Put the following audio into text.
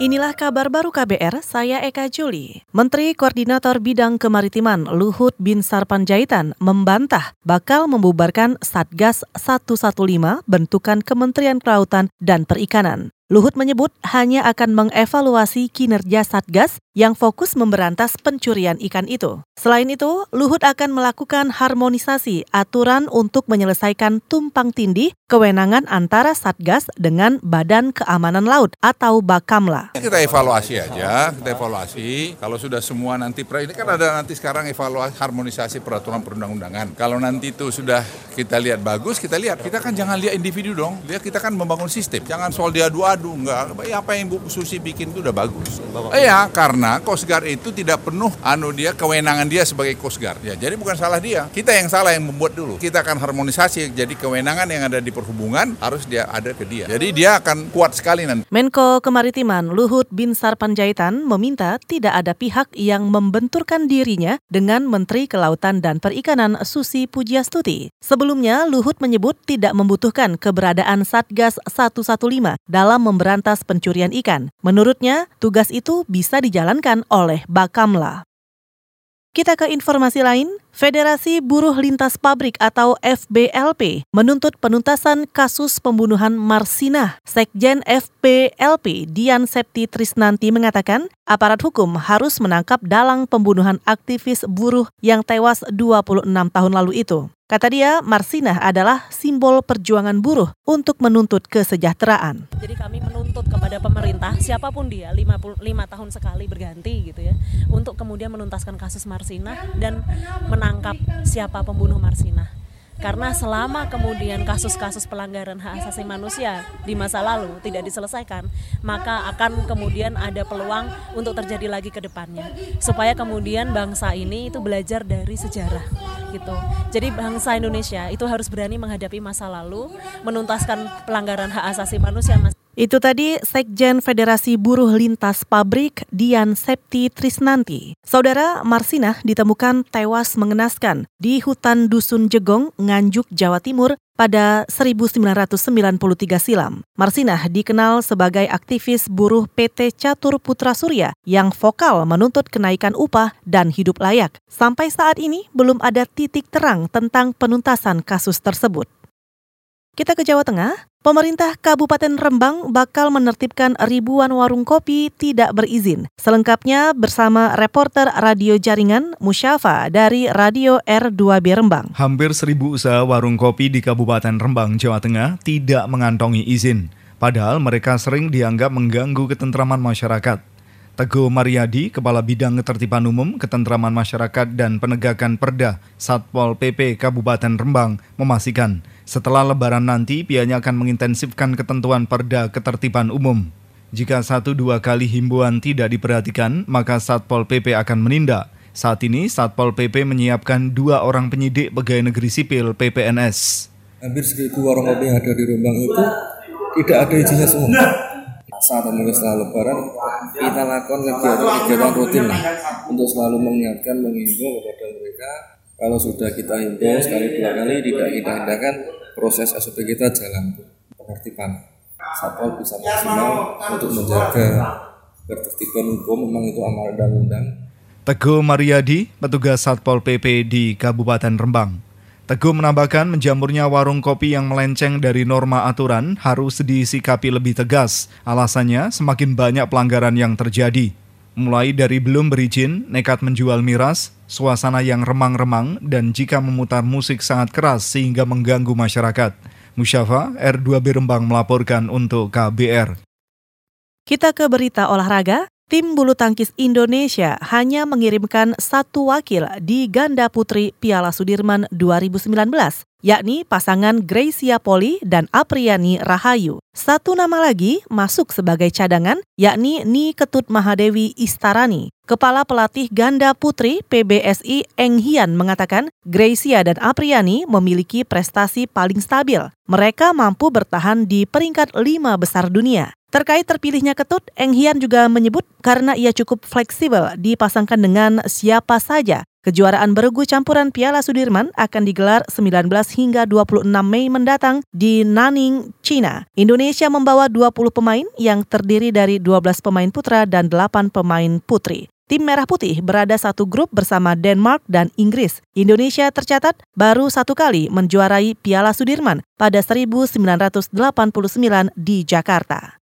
Inilah kabar baru KBR, saya Eka Juli. Menteri Koordinator Bidang Kemaritiman Luhut Bin Sarpanjaitan membantah bakal membubarkan Satgas 115 bentukan Kementerian Kelautan dan Perikanan. Luhut menyebut hanya akan mengevaluasi kinerja Satgas yang fokus memberantas pencurian ikan itu. Selain itu, Luhut akan melakukan harmonisasi aturan untuk menyelesaikan tumpang tindih kewenangan antara Satgas dengan Badan Keamanan Laut atau Bakamla. Kita evaluasi aja, kita evaluasi. Kalau sudah semua nanti, ini kan ada nanti sekarang evaluasi harmonisasi peraturan perundang-undangan. Kalau nanti itu sudah kita lihat bagus, kita lihat. Kita kan jangan lihat individu dong, lihat kita kan membangun sistem. Jangan soal diadu-adu enggak ya apa yang Bu Susi bikin itu udah bagus. Iya, karena Coast Guard itu tidak penuh anu dia kewenangan dia sebagai Coast Guard. Ya, jadi bukan salah dia. Kita yang salah yang membuat dulu. Kita akan harmonisasi jadi kewenangan yang ada di perhubungan harus dia ada ke dia. Jadi dia akan kuat sekali nanti. Menko Kemaritiman Luhut Bin Sarpanjaitan meminta tidak ada pihak yang membenturkan dirinya dengan Menteri Kelautan dan Perikanan Susi Pujiastuti. Sebelumnya, Luhut menyebut tidak membutuhkan keberadaan Satgas 115 dalam memberantas pencurian ikan. Menurutnya, tugas itu bisa dijalankan oleh Bakamla. Kita ke informasi lain, Federasi Buruh Lintas Pabrik atau FBLP menuntut penuntasan kasus pembunuhan Marsinah. Sekjen FBLP Dian Septi Trisnanti mengatakan, aparat hukum harus menangkap dalang pembunuhan aktivis buruh yang tewas 26 tahun lalu itu. Kata dia, Marsinah adalah simbol perjuangan buruh untuk menuntut kesejahteraan. Jadi kami menuntut kepada pemerintah, siapa pun dia, 55 tahun sekali berganti gitu ya, untuk kemudian menuntaskan kasus Marsinah dan menangkap siapa pembunuh Marsinah karena selama kemudian kasus-kasus pelanggaran hak asasi manusia di masa lalu tidak diselesaikan, maka akan kemudian ada peluang untuk terjadi lagi ke depannya. Supaya kemudian bangsa ini itu belajar dari sejarah gitu. Jadi bangsa Indonesia itu harus berani menghadapi masa lalu, menuntaskan pelanggaran hak asasi manusia. Itu tadi Sekjen Federasi Buruh Lintas Pabrik Dian Septi Trisnanti. Saudara Marsinah ditemukan tewas mengenaskan di hutan Dusun Jegong, Nganjuk, Jawa Timur pada 1993 silam. Marsinah dikenal sebagai aktivis buruh PT Catur Putra Surya yang vokal menuntut kenaikan upah dan hidup layak. Sampai saat ini belum ada titik terang tentang penuntasan kasus tersebut. Kita ke Jawa Tengah. Pemerintah Kabupaten Rembang bakal menertibkan ribuan warung kopi tidak berizin. Selengkapnya bersama reporter radio jaringan Musyafa dari Radio R2B Rembang. Hampir seribu usaha warung kopi di Kabupaten Rembang, Jawa Tengah tidak mengantongi izin. Padahal mereka sering dianggap mengganggu ketentraman masyarakat. Teguh Mariadi, Kepala Bidang Ketertiban Umum, Ketentraman Masyarakat dan Penegakan Perda Satpol PP Kabupaten Rembang memastikan setelah lebaran nanti, pihaknya akan mengintensifkan ketentuan perda ketertiban umum. Jika satu dua kali himbauan tidak diperhatikan, maka Satpol PP akan menindak. Saat ini, Satpol PP menyiapkan dua orang penyidik pegawai negeri sipil PPNS. Hampir seribu warung kopi yang ada di Rembang itu tidak ada izinnya semua. Saat mungkin setelah lebaran, kita lakukan kegiatan-kegiatan rutin lah untuk selalu mengingatkan, mengimbau kepada kalau sudah kita himbau sekali dua kali tidak kita hindarkan proses SOP kita jalan penertiban satpol bisa maksimal untuk menjaga ketertiban hukum memang itu amal undang-undang Teguh Mariadi, petugas Satpol PP di Kabupaten Rembang. Teguh menambahkan menjamurnya warung kopi yang melenceng dari norma aturan harus disikapi lebih tegas. Alasannya semakin banyak pelanggaran yang terjadi. Mulai dari belum berizin, nekat menjual miras, suasana yang remang-remang, dan jika memutar musik sangat keras sehingga mengganggu masyarakat. Musyafa, R2B Rembang melaporkan untuk KBR. Kita ke berita olahraga. Tim bulu tangkis Indonesia hanya mengirimkan satu wakil di ganda putri Piala Sudirman 2019 yakni pasangan Gracia Poli dan Apriani Rahayu. Satu nama lagi masuk sebagai cadangan, yakni Ni Ketut Mahadewi Istarani. Kepala Pelatih Ganda Putri PBSI Eng Hian mengatakan Gracia dan Apriani memiliki prestasi paling stabil. Mereka mampu bertahan di peringkat lima besar dunia. Terkait terpilihnya Ketut, Eng Hian juga menyebut karena ia cukup fleksibel dipasangkan dengan siapa saja. Kejuaraan bergu campuran Piala Sudirman akan digelar 19 hingga 26 Mei mendatang di Nanning, China. Indonesia membawa 20 pemain yang terdiri dari 12 pemain putra dan 8 pemain putri. Tim Merah Putih berada satu grup bersama Denmark dan Inggris. Indonesia tercatat baru satu kali menjuarai Piala Sudirman pada 1989 di Jakarta.